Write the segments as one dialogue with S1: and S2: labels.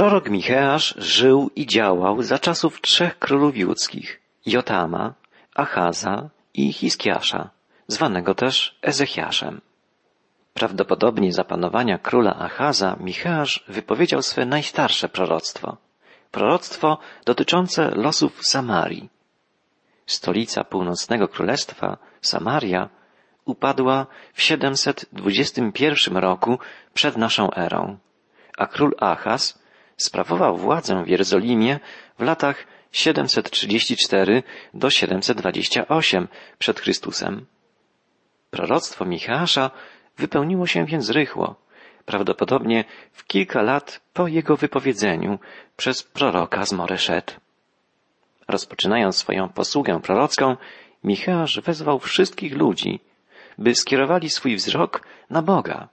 S1: Prorok Micheasz żył i działał za czasów trzech królów judzkich, Jotama, Achaza i Hiskiasza, zwanego też Ezechiaszem. Prawdopodobnie za panowania króla Achaza Micheasz wypowiedział swe najstarsze proroctwo. Proroctwo dotyczące losów Samarii. Stolica północnego królestwa, Samaria, upadła w 721 roku przed naszą erą, a król Achaz sprawował władzę w Jerozolimie w latach 734 do 728 przed Chrystusem. Proroctwo Michała wypełniło się więc rychło, prawdopodobnie w kilka lat po jego wypowiedzeniu przez proroka z Moreszet. Rozpoczynając swoją posługę prorocką, Michasz wezwał wszystkich ludzi, by skierowali swój wzrok na Boga.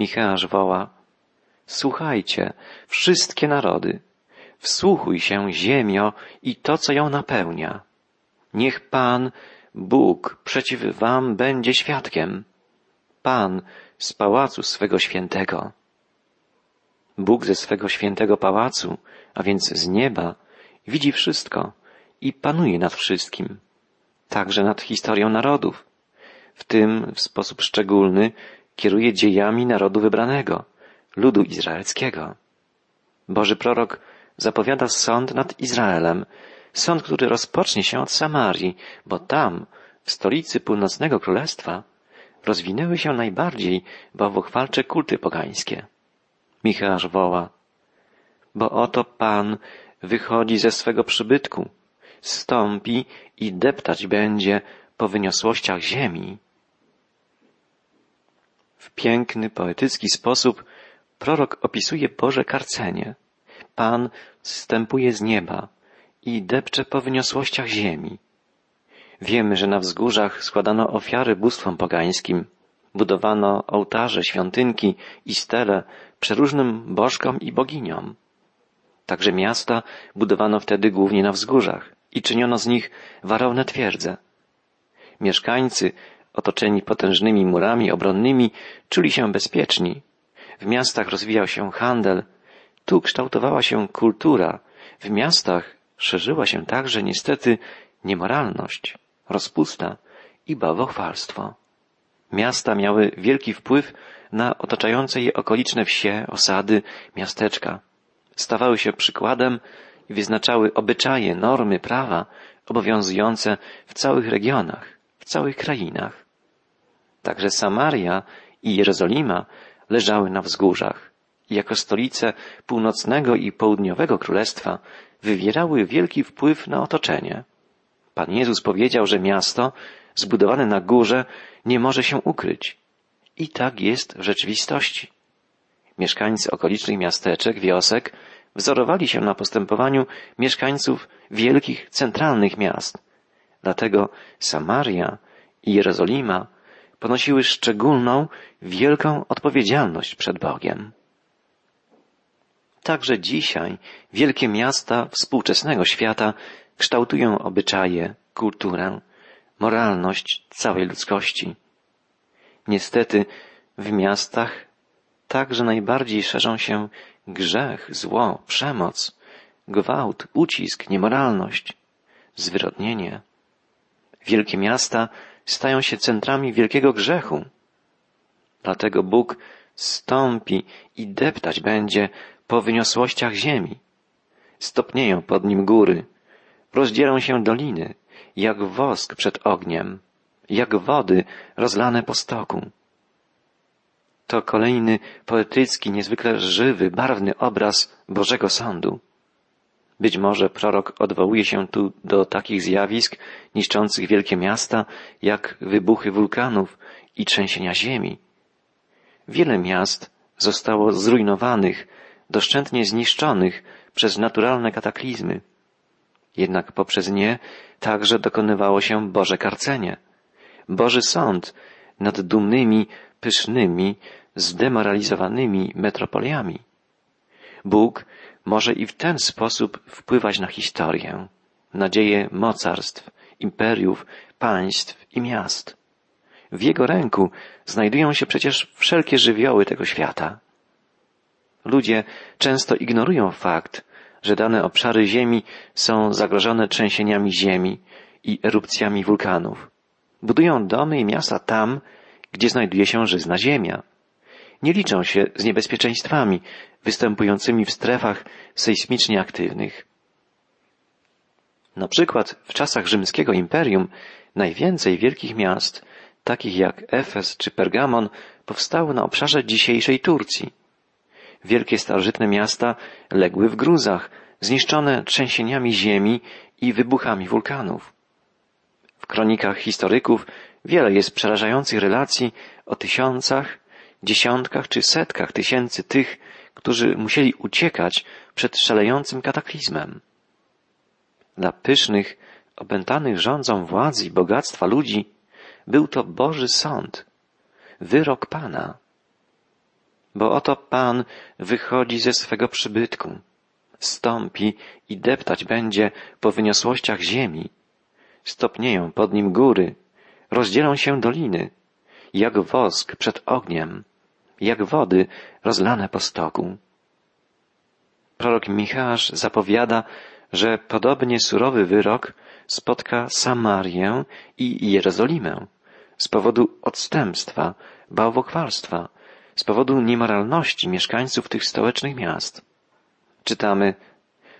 S1: Michasz woła, słuchajcie, wszystkie narody, wsłuchuj się ziemio i to, co ją napełnia. Niech Pan, Bóg, przeciw wam będzie świadkiem. Pan z pałacu swego świętego. Bóg ze swego świętego pałacu, a więc z nieba, widzi wszystko i panuje nad wszystkim, także nad historią narodów. W tym w sposób szczególny kieruje dziejami narodu wybranego, ludu izraelskiego. Boży prorok zapowiada sąd nad Izraelem, sąd, który rozpocznie się od Samarii, bo tam, w stolicy północnego królestwa, rozwinęły się najbardziej bałwochwalcze kulty pogańskie. Michał woła, bo oto Pan wychodzi ze swego przybytku, stąpi i deptać będzie po wyniosłościach ziemi. W piękny, poetycki sposób prorok opisuje Boże karcenie. Pan zstępuje z nieba i depcze po wyniosłościach ziemi. Wiemy, że na wzgórzach składano ofiary bóstwom pogańskim, budowano ołtarze, świątynki i stele przeróżnym bożkom i boginiom. Także miasta budowano wtedy głównie na wzgórzach i czyniono z nich warowne twierdze. Mieszkańcy, otoczeni potężnymi murami obronnymi, czuli się bezpieczni. W miastach rozwijał się handel, tu kształtowała się kultura, w miastach szerzyła się także niestety niemoralność, rozpusta i bałwochwalstwo. Miasta miały wielki wpływ na otaczające je okoliczne wsie, osady, miasteczka. Stawały się przykładem i wyznaczały obyczaje, normy prawa obowiązujące w całych regionach, w całych krainach. Także Samaria i Jerozolima leżały na wzgórzach i jako stolice północnego i południowego królestwa wywierały wielki wpływ na otoczenie. Pan Jezus powiedział, że miasto zbudowane na górze nie może się ukryć. I tak jest w rzeczywistości. Mieszkańcy okolicznych miasteczek, wiosek wzorowali się na postępowaniu mieszkańców wielkich, centralnych miast. Dlatego Samaria i Jerozolima ponosiły szczególną, wielką odpowiedzialność przed Bogiem. Także dzisiaj wielkie miasta współczesnego świata kształtują obyczaje, kulturę, moralność całej ludzkości. Niestety w miastach także najbardziej szerzą się grzech, zło, przemoc, gwałt, ucisk, niemoralność, zwyrodnienie. Wielkie miasta stają się centrami wielkiego grzechu. Dlatego Bóg stąpi i deptać będzie po wyniosłościach ziemi. Stopnieją pod nim góry, rozdzielą się doliny, jak wosk przed ogniem, jak wody rozlane po stoku. To kolejny poetycki, niezwykle żywy, barwny obraz Bożego Sądu. Być może prorok odwołuje się tu do takich zjawisk niszczących wielkie miasta, jak wybuchy wulkanów i trzęsienia ziemi. Wiele miast zostało zrujnowanych, doszczętnie zniszczonych przez naturalne kataklizmy. Jednak poprzez nie także dokonywało się Boże karcenie. Boży sąd nad dumnymi, pysznymi, zdemoralizowanymi metropoliami. Bóg może i w ten sposób wpływać na historię, nadzieję mocarstw, imperiów, państw i miast. W Jego ręku znajdują się przecież wszelkie żywioły tego świata. Ludzie często ignorują fakt, że dane obszary Ziemi są zagrożone trzęsieniami ziemi i erupcjami wulkanów. Budują domy i miasta tam, gdzie znajduje się żyzna ziemia. Nie liczą się z niebezpieczeństwami występującymi w strefach sejsmicznie aktywnych. Na przykład w czasach rzymskiego imperium najwięcej wielkich miast, takich jak Efes czy Pergamon, powstało na obszarze dzisiejszej Turcji. Wielkie starożytne miasta legły w gruzach, zniszczone trzęsieniami ziemi i wybuchami wulkanów. W kronikach historyków wiele jest przerażających relacji o tysiącach, dziesiątkach czy setkach tysięcy tych, którzy musieli uciekać przed szalejącym kataklizmem. Dla pysznych, opętanych rządzą władzy i bogactwa ludzi był to Boży sąd, wyrok Pana. Bo oto Pan wychodzi ze swego przybytku, stąpi i deptać będzie po wyniosłościach ziemi. Stopnieją pod nim góry, rozdzielą się doliny, jak wosk przed ogniem, jak wody rozlane po stoku. Prorok Michasz zapowiada, że podobnie surowy wyrok spotka Samarię i Jerozolimę z powodu odstępstwa, bałwochwalstwa, z powodu niemoralności mieszkańców tych stołecznych miast. Czytamy,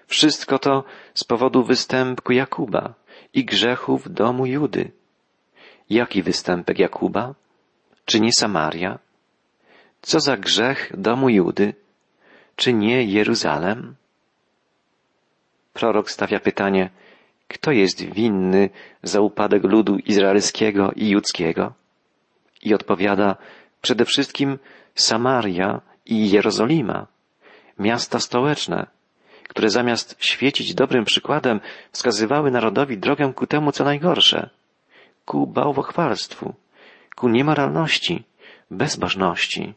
S1: wszystko to z powodu występku Jakuba i grzechów domu Judy. Jaki występek Jakuba? Czy nie Samaria? Co za grzech domu Judy? Czy nie Jeruzalem? Prorok stawia pytanie, kto jest winny za upadek ludu izraelskiego i judzkiego? I odpowiada, przede wszystkim Samaria i Jerozolima, miasta stołeczne, które zamiast świecić dobrym przykładem, wskazywały narodowi drogę ku temu, co najgorsze, ku bałwochwalstwu, ku niemoralności, bezbożności.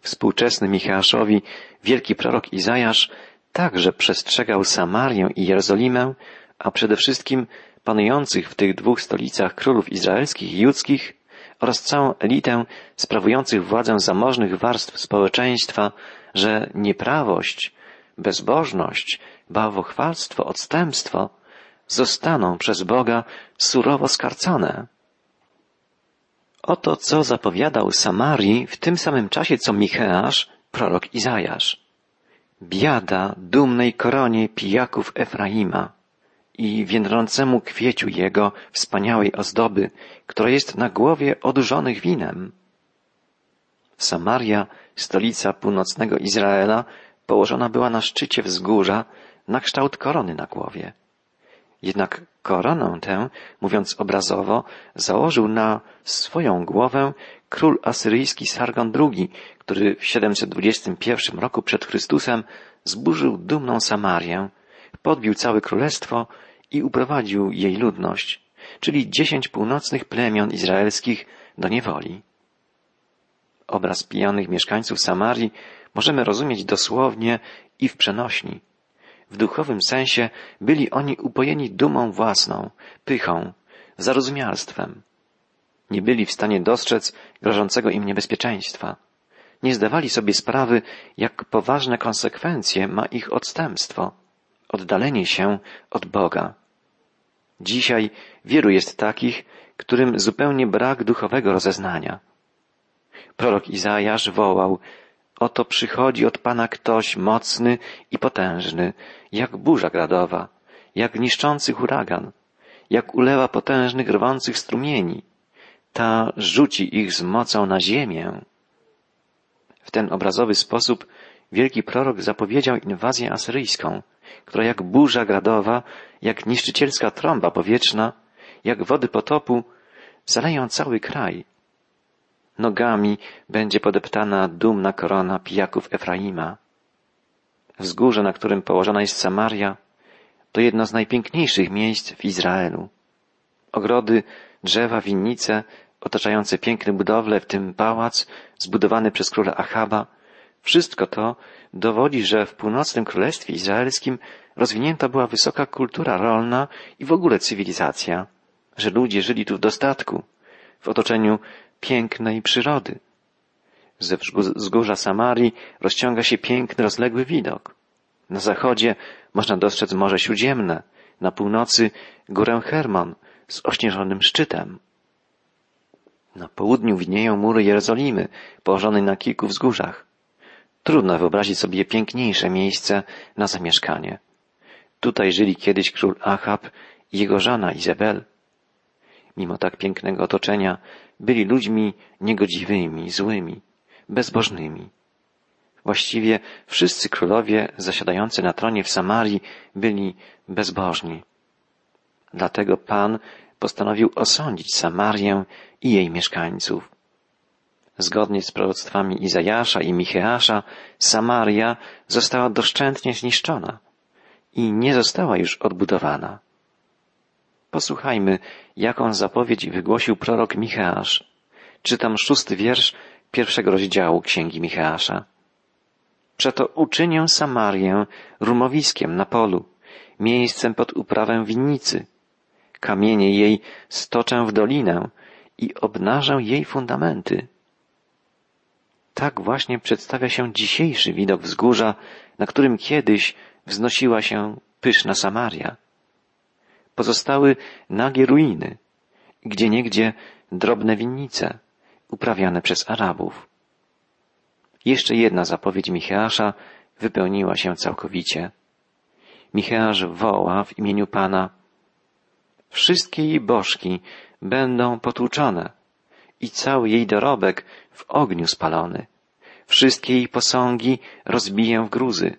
S1: Współczesny Michałaszowi wielki prorok Izajasz także przestrzegał Samarię i Jerozolimę, a przede wszystkim panujących w tych dwóch stolicach królów izraelskich i judzkich oraz całą elitę sprawujących władzę zamożnych warstw społeczeństwa, że nieprawość, bezbożność, bałwochwalstwo, odstępstwo zostaną przez Boga surowo skarcone. Oto co zapowiadał Samarii w tym samym czasie co Micheasz, prorok Izajasz. Biada dumnej koronie pijaków Efraima i więdrącemu kwieciu jego wspaniałej ozdoby, która jest na głowie odurzonych winem. Samaria, stolica północnego Izraela, położona była na szczycie wzgórza, na kształt korony na głowie. Jednak koronę tę, mówiąc obrazowo, założył na swoją głowę król asyryjski Sargon II, który w 721 roku przed Chrystusem zburzył dumną Samarię, podbił całe królestwo i uprowadził jej ludność, czyli dziesięć północnych plemion izraelskich do niewoli. Obraz pijanych mieszkańców Samarii możemy rozumieć dosłownie i w przenośni. W duchowym sensie byli oni upojeni dumą własną, pychą, zarozumialstwem. Nie byli w stanie dostrzec grożącego im niebezpieczeństwa. Nie zdawali sobie sprawy, jak poważne konsekwencje ma ich odstępstwo, oddalenie się od Boga. Dzisiaj wielu jest takich, którym zupełnie brak duchowego rozeznania. Prorok Izajasz wołał, Oto przychodzi od Pana ktoś mocny i potężny, jak burza gradowa, jak niszczący huragan, jak ulewa potężnych rwących strumieni. Ta rzuci ich z mocą na ziemię. W ten obrazowy sposób wielki prorok zapowiedział inwazję asyryjską, która jak burza gradowa, jak niszczycielska trąba powietrzna, jak wody potopu zaleją cały kraj Nogami będzie podeptana dumna korona pijaków Efraima. Wzgórze, na którym położona jest Samaria, to jedno z najpiękniejszych miejsc w Izraelu. Ogrody, drzewa, winnice, otaczające piękne budowle, w tym pałac zbudowany przez króla Achaba, wszystko to dowodzi, że w północnym królestwie izraelskim rozwinięta była wysoka kultura rolna i w ogóle cywilizacja, że ludzie żyli tu w dostatku, w otoczeniu pięknej przyrody. Ze wzgórza Samarii rozciąga się piękny, rozległy widok. Na zachodzie można dostrzec Morze Śródziemne, na północy górę Hermon z ośnieżonym szczytem. Na południu widnieją mury Jerozolimy, położone na kilku wzgórzach. Trudno wyobrazić sobie piękniejsze miejsce na zamieszkanie. Tutaj żyli kiedyś król Achab i jego żona Izabel. Mimo tak pięknego otoczenia byli ludźmi niegodziwymi, złymi, bezbożnymi. Właściwie wszyscy królowie zasiadający na tronie w Samarii byli bezbożni. Dlatego Pan postanowił osądzić Samarię i jej mieszkańców. Zgodnie z proroctwami Izajasza i Micheasza, Samaria została doszczętnie zniszczona i nie została już odbudowana. Posłuchajmy, jaką zapowiedź wygłosił prorok Micheasz. Czytam szósty wiersz pierwszego rozdziału Księgi Micheasza. Przeto uczynię Samarię rumowiskiem na polu, miejscem pod uprawę winnicy. Kamienie jej stoczę w dolinę i obnażę jej fundamenty. Tak właśnie przedstawia się dzisiejszy widok wzgórza, na którym kiedyś wznosiła się pyszna Samaria. Pozostały nagie ruiny, gdzie niegdzie drobne winnice, uprawiane przez Arabów. Jeszcze jedna zapowiedź Micheasza wypełniła się całkowicie. Micheasz woła w imieniu Pana Wszystkie jej bożki będą potłuczone i cały jej dorobek w ogniu spalony. Wszystkie jej posągi rozbiję w gruzy,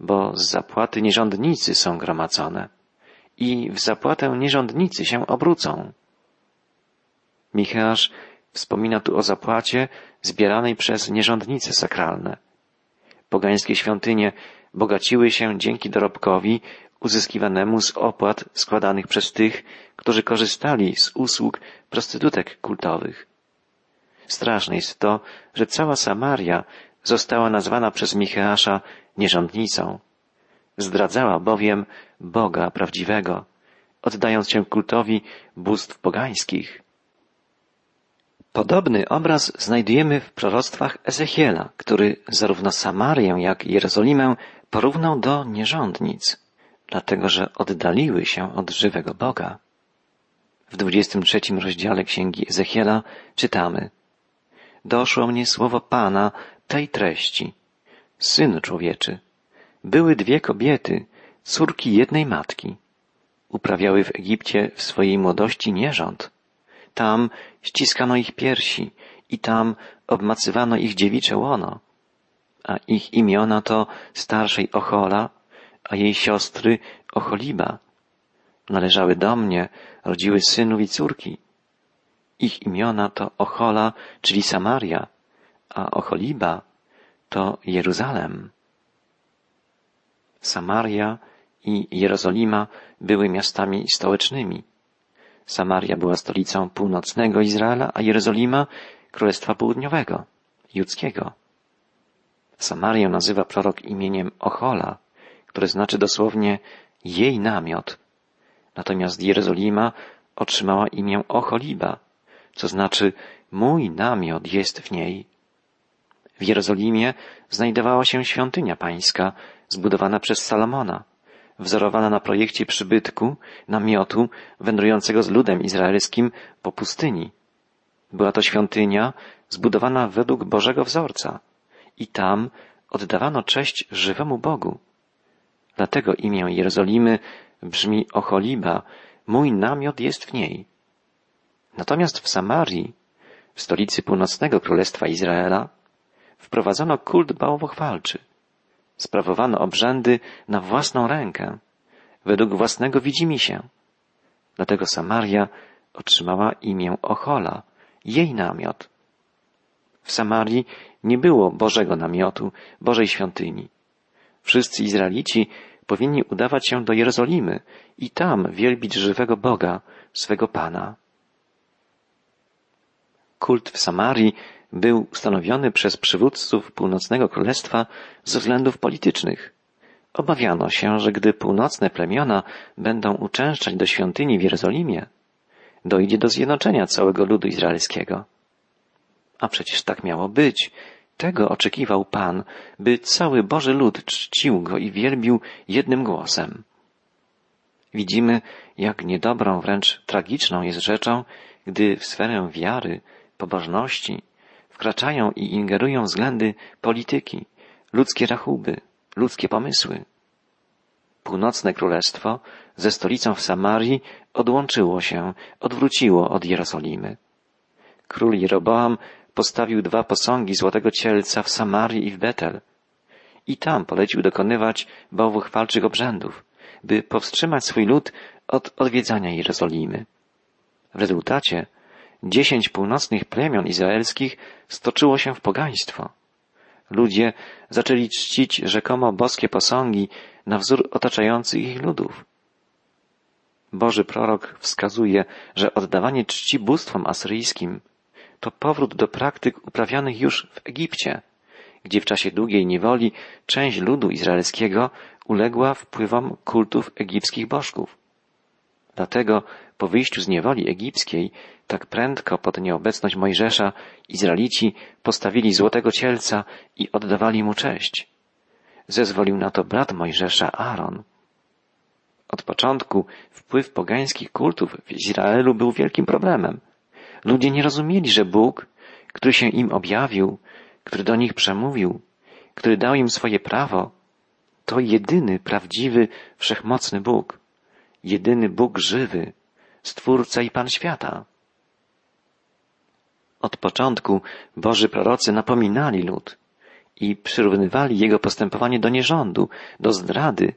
S1: bo z zapłaty nierządnicy są gromadzone i w zapłatę nierządnicy się obrócą. Micheasz wspomina tu o zapłacie zbieranej przez nierządnice sakralne. Pogańskie świątynie bogaciły się dzięki dorobkowi uzyskiwanemu z opłat składanych przez tych, którzy korzystali z usług prostytutek kultowych. Straszne jest to, że cała Samaria została nazwana przez Micheasza nierządnicą. Zdradzała bowiem Boga prawdziwego, oddając się kultowi bóstw pogańskich. Podobny obraz znajdujemy w proroctwach Ezechiela, który zarówno Samarię, jak i Jerozolimę porównał do nierządnic, dlatego że oddaliły się od żywego Boga. W 23 rozdziale Księgi Ezechiela czytamy Doszło mnie słowo Pana tej treści. Synu człowieczy, były dwie kobiety, córki jednej matki. Uprawiały w Egipcie w swojej młodości nierząd. Tam ściskano ich piersi i tam obmacywano ich dziewicze łono. A ich imiona to starszej Ochola, a jej siostry Ocholiba. Należały do mnie, rodziły synów i córki. Ich imiona to Ochola, czyli Samaria, a Ocholiba to Jeruzalem. Samaria i Jerozolima były miastami stołecznymi. Samaria była stolicą północnego Izraela, a Jerozolima Królestwa Południowego, judzkiego. Samarię nazywa prorok imieniem Ochola, które znaczy dosłownie jej namiot. Natomiast Jerozolima otrzymała imię Ocholiba, co znaczy mój namiot jest w niej. W Jerozolimie znajdowała się świątynia pańska, zbudowana przez Salomona, wzorowana na projekcie przybytku, namiotu wędrującego z ludem izraelskim po pustyni. Była to świątynia zbudowana według Bożego wzorca i tam oddawano cześć żywemu Bogu. Dlatego imię Jerozolimy brzmi Ocholiba, mój namiot jest w niej. Natomiast w Samarii, w stolicy północnego królestwa Izraela, wprowadzono kult bałwochwalczy. Sprawowano obrzędy na własną rękę, według własnego widzimisię. Dlatego Samaria otrzymała imię Ochola, jej namiot. W Samarii nie było Bożego namiotu, Bożej świątyni. Wszyscy Izraelici powinni udawać się do Jerozolimy i tam wielbić żywego Boga, swego Pana. Kult w Samarii był ustanowiony przez przywódców północnego królestwa ze względów politycznych. Obawiano się, że gdy północne plemiona będą uczęszczać do świątyni w Jerozolimie, dojdzie do zjednoczenia całego ludu izraelskiego. A przecież tak miało być. Tego oczekiwał Pan, by cały Boży lud czcił Go i wielbił jednym głosem. Widzimy, jak niedobrą, wręcz tragiczną jest rzeczą, gdy w sferę wiary, pobożności wkraczają i ingerują względy polityki, ludzkie rachuby, ludzkie pomysły. Północne Królestwo ze stolicą w Samarii odłączyło się, odwróciło od Jerozolimy. Król Jeroboam postawił dwa posągi złotego cielca w Samarii i w Betel. I tam polecił dokonywać bałwochwalczych obrzędów, by powstrzymać swój lud od odwiedzania Jerozolimy. W rezultacie dziesięć północnych plemion izraelskich stoczyło się w pogaństwo. Ludzie zaczęli czcić rzekomo boskie posągi na wzór otaczających ich ludów. Boży prorok wskazuje, że oddawanie czci bóstwom asyryjskim to powrót do praktyk uprawianych już w Egipcie, gdzie w czasie długiej niewoli część ludu izraelskiego uległa wpływom kultów egipskich bożków. Dlatego po wyjściu z niewoli egipskiej, tak prędko pod nieobecność Mojżesza, Izraelici postawili złotego cielca i oddawali mu cześć. Zezwolił na to brat Mojżesza Aaron. Od początku wpływ pogańskich kultów w Izraelu był wielkim problemem. Ludzie nie rozumieli, że Bóg, który się im objawił, który do nich przemówił, który dał im swoje prawo, to jedyny prawdziwy, wszechmocny Bóg, jedyny Bóg żywy, Stwórca i Pan świata. Od początku Boży prorocy napominali lud i przyrównywali jego postępowanie do nierządu, do zdrady,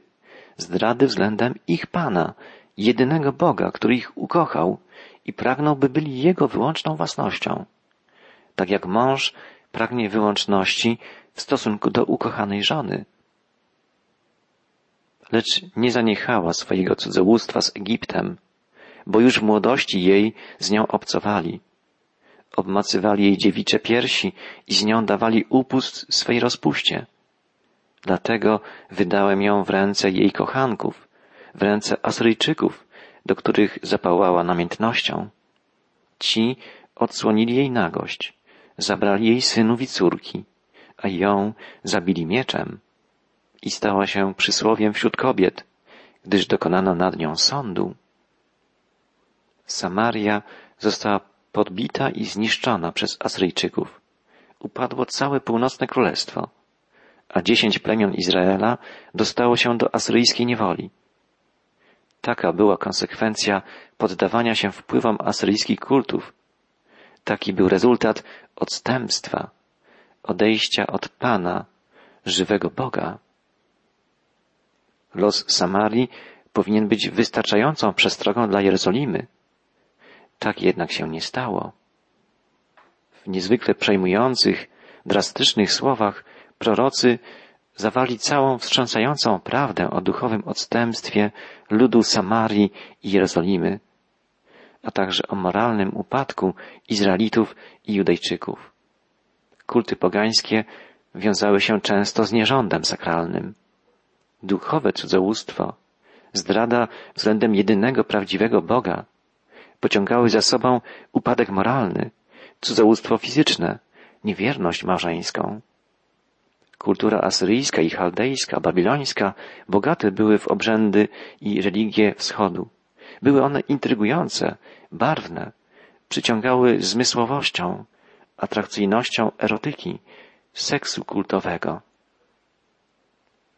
S1: zdrady względem ich Pana, jedynego Boga, który ich ukochał i pragnął, by byli Jego wyłączną własnością. Tak jak mąż pragnie wyłączności w stosunku do ukochanej żony. Lecz nie zaniechała swojego cudzołóstwa z Egiptem, bo już w młodości jej z nią obcowali. Obmacywali jej dziewicze piersi i z nią dawali upust swej rozpuście. Dlatego wydałem ją w ręce jej kochanków, w ręce Asyryjczyków, do których zapałała namiętnością. Ci odsłonili jej nagość, zabrali jej synów i córki, a ją zabili mieczem i stała się przysłowiem wśród kobiet, gdyż dokonano nad nią sądu. Samaria została podbita i zniszczona przez Asyryjczyków. Upadło całe północne królestwo, a dziesięć plemion Izraela dostało się do asyryjskiej niewoli. Taka była konsekwencja poddawania się wpływom asyryjskich kultów. Taki był rezultat odstępstwa, odejścia od Pana, żywego Boga. Los Samarii powinien być wystarczającą przestrogą dla Jerozolimy. Tak jednak się nie stało. W niezwykle przejmujących, drastycznych słowach prorocy zawali całą wstrząsającą prawdę o duchowym odstępstwie ludu Samarii i Jerozolimy, a także o moralnym upadku Izraelitów i Judejczyków. Kulty pogańskie wiązały się często z nierządem sakralnym. Duchowe cudzołóstwo, zdrada względem jedynego prawdziwego Boga pociągały za sobą upadek moralny, cudzołóstwo fizyczne, niewierność małżeńską. Kultura asyryjska i chaldejska, babilońska bogate były w obrzędy i religie wschodu. Były one intrygujące, barwne, przyciągały zmysłowością, atrakcyjnością erotyki, seksu kultowego.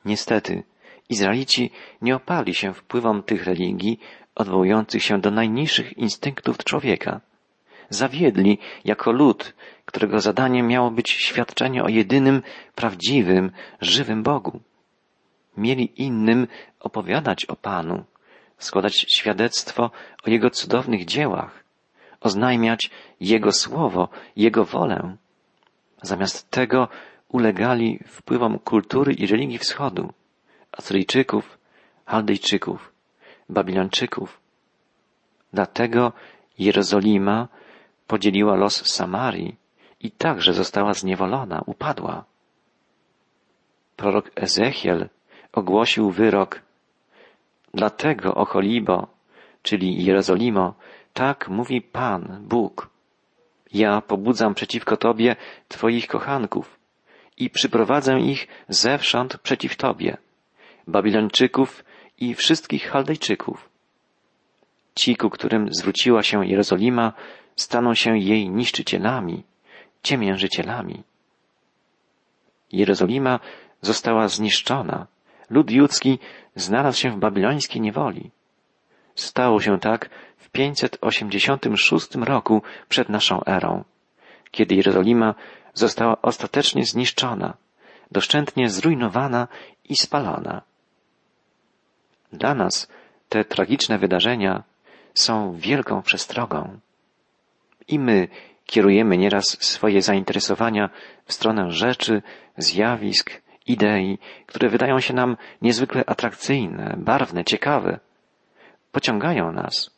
S1: Niestety, Izraelici nie opali się wpływom tych religii, odwołujących się do najniższych instynktów człowieka. Zawiedli jako lud, którego zadaniem miało być świadczenie o jedynym, prawdziwym, żywym Bogu. Mieli innym opowiadać o Panu, składać świadectwo o Jego cudownych dziełach, oznajmiać Jego słowo, Jego wolę. Zamiast tego ulegali wpływom kultury i religii wschodu, Asyryjczyków, Chaldejczyków, Babilończyków. Dlatego Jerozolima podzieliła los Samarii i także została zniewolona, upadła. Prorok Ezechiel ogłosił wyrok Dlatego, Ocholibo, czyli Jerozolimo, tak mówi Pan, Bóg. Ja pobudzam przeciwko Tobie Twoich kochanków i przyprowadzę ich zewsząd przeciw Tobie, Babilończyków i wszystkich Chaldejczyków. Ci, ku którym zwróciła się Jerozolima, staną się jej niszczycielami, ciemiężycielami. Jerozolima została zniszczona, lud judzki znalazł się w babilońskiej niewoli. Stało się tak w 586 roku przed naszą erą, kiedy Jerozolima została ostatecznie zniszczona, doszczętnie zrujnowana i spalona. Dla nas te tragiczne wydarzenia są wielką przestrogą. I my kierujemy nieraz swoje zainteresowania w stronę rzeczy, zjawisk, idei, które wydają się nam niezwykle atrakcyjne, barwne, ciekawe. Pociągają nas,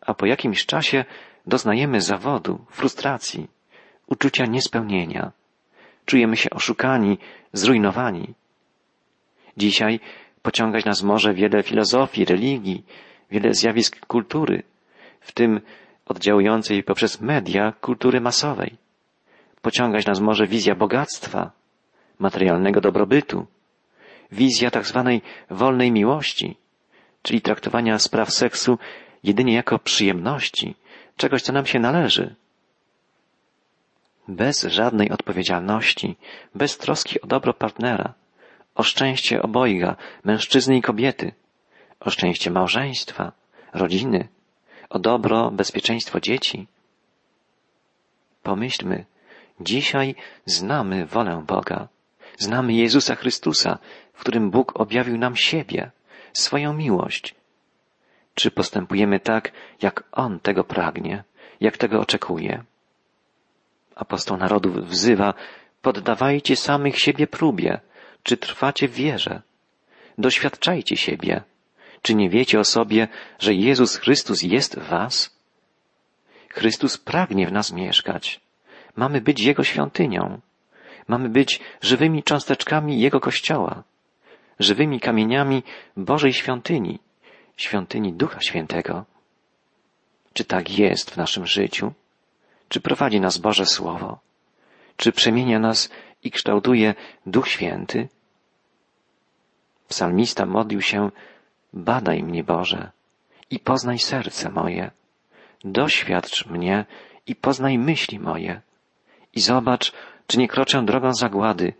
S1: a po jakimś czasie doznajemy zawodu, frustracji, uczucia niespełnienia. Czujemy się oszukani, zrujnowani. Dzisiaj pociągać nas może wiele filozofii, religii, wiele zjawisk kultury, w tym oddziałującej poprzez media kultury masowej. Pociągać nas może wizja bogactwa, materialnego dobrobytu, wizja tak zwanej wolnej miłości, czyli traktowania spraw seksu jedynie jako przyjemności, czegoś, co nam się należy. Bez żadnej odpowiedzialności, bez troski o dobro partnera, o szczęście obojga, mężczyzny i kobiety, o szczęście małżeństwa, rodziny, o dobro, bezpieczeństwo dzieci. Pomyślmy, dzisiaj znamy wolę Boga, znamy Jezusa Chrystusa, w którym Bóg objawił nam siebie, swoją miłość. Czy postępujemy tak, jak On tego pragnie, jak tego oczekuje? Apostoł narodów wzywa, poddawajcie samych siebie próbie, czy trwacie w wierze. Doświadczajcie siebie. Czy nie wiecie o sobie, że Jezus Chrystus jest w was? Chrystus pragnie w nas mieszkać. Mamy być Jego świątynią. Mamy być żywymi cząsteczkami Jego Kościoła, żywymi kamieniami Bożej świątyni, świątyni Ducha Świętego. Czy tak jest w naszym życiu? Czy prowadzi nas Boże Słowo? Czy przemienia nas i kształtuje Duch Święty? Psalmista modlił się, badaj mnie Boże i poznaj serce moje. Doświadcz mnie i poznaj myśli moje. I zobacz, czy nie kroczę drogą zagłady,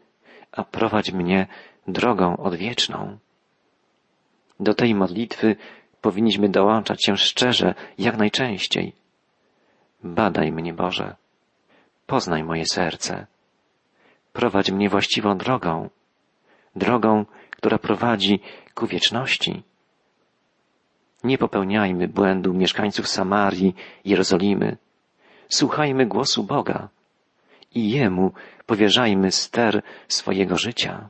S1: a prowadź mnie drogą odwieczną. Do tej modlitwy powinniśmy dołączać się szczerze, jak najczęściej. Badaj mnie, Boże, poznaj moje serce, prowadź mnie właściwą drogą, drogą, która prowadzi ku wieczności. Nie popełniajmy błędu mieszkańców Samarii, Jerozolimy. Słuchajmy głosu Boga i Jemu powierzajmy ster swojego życia.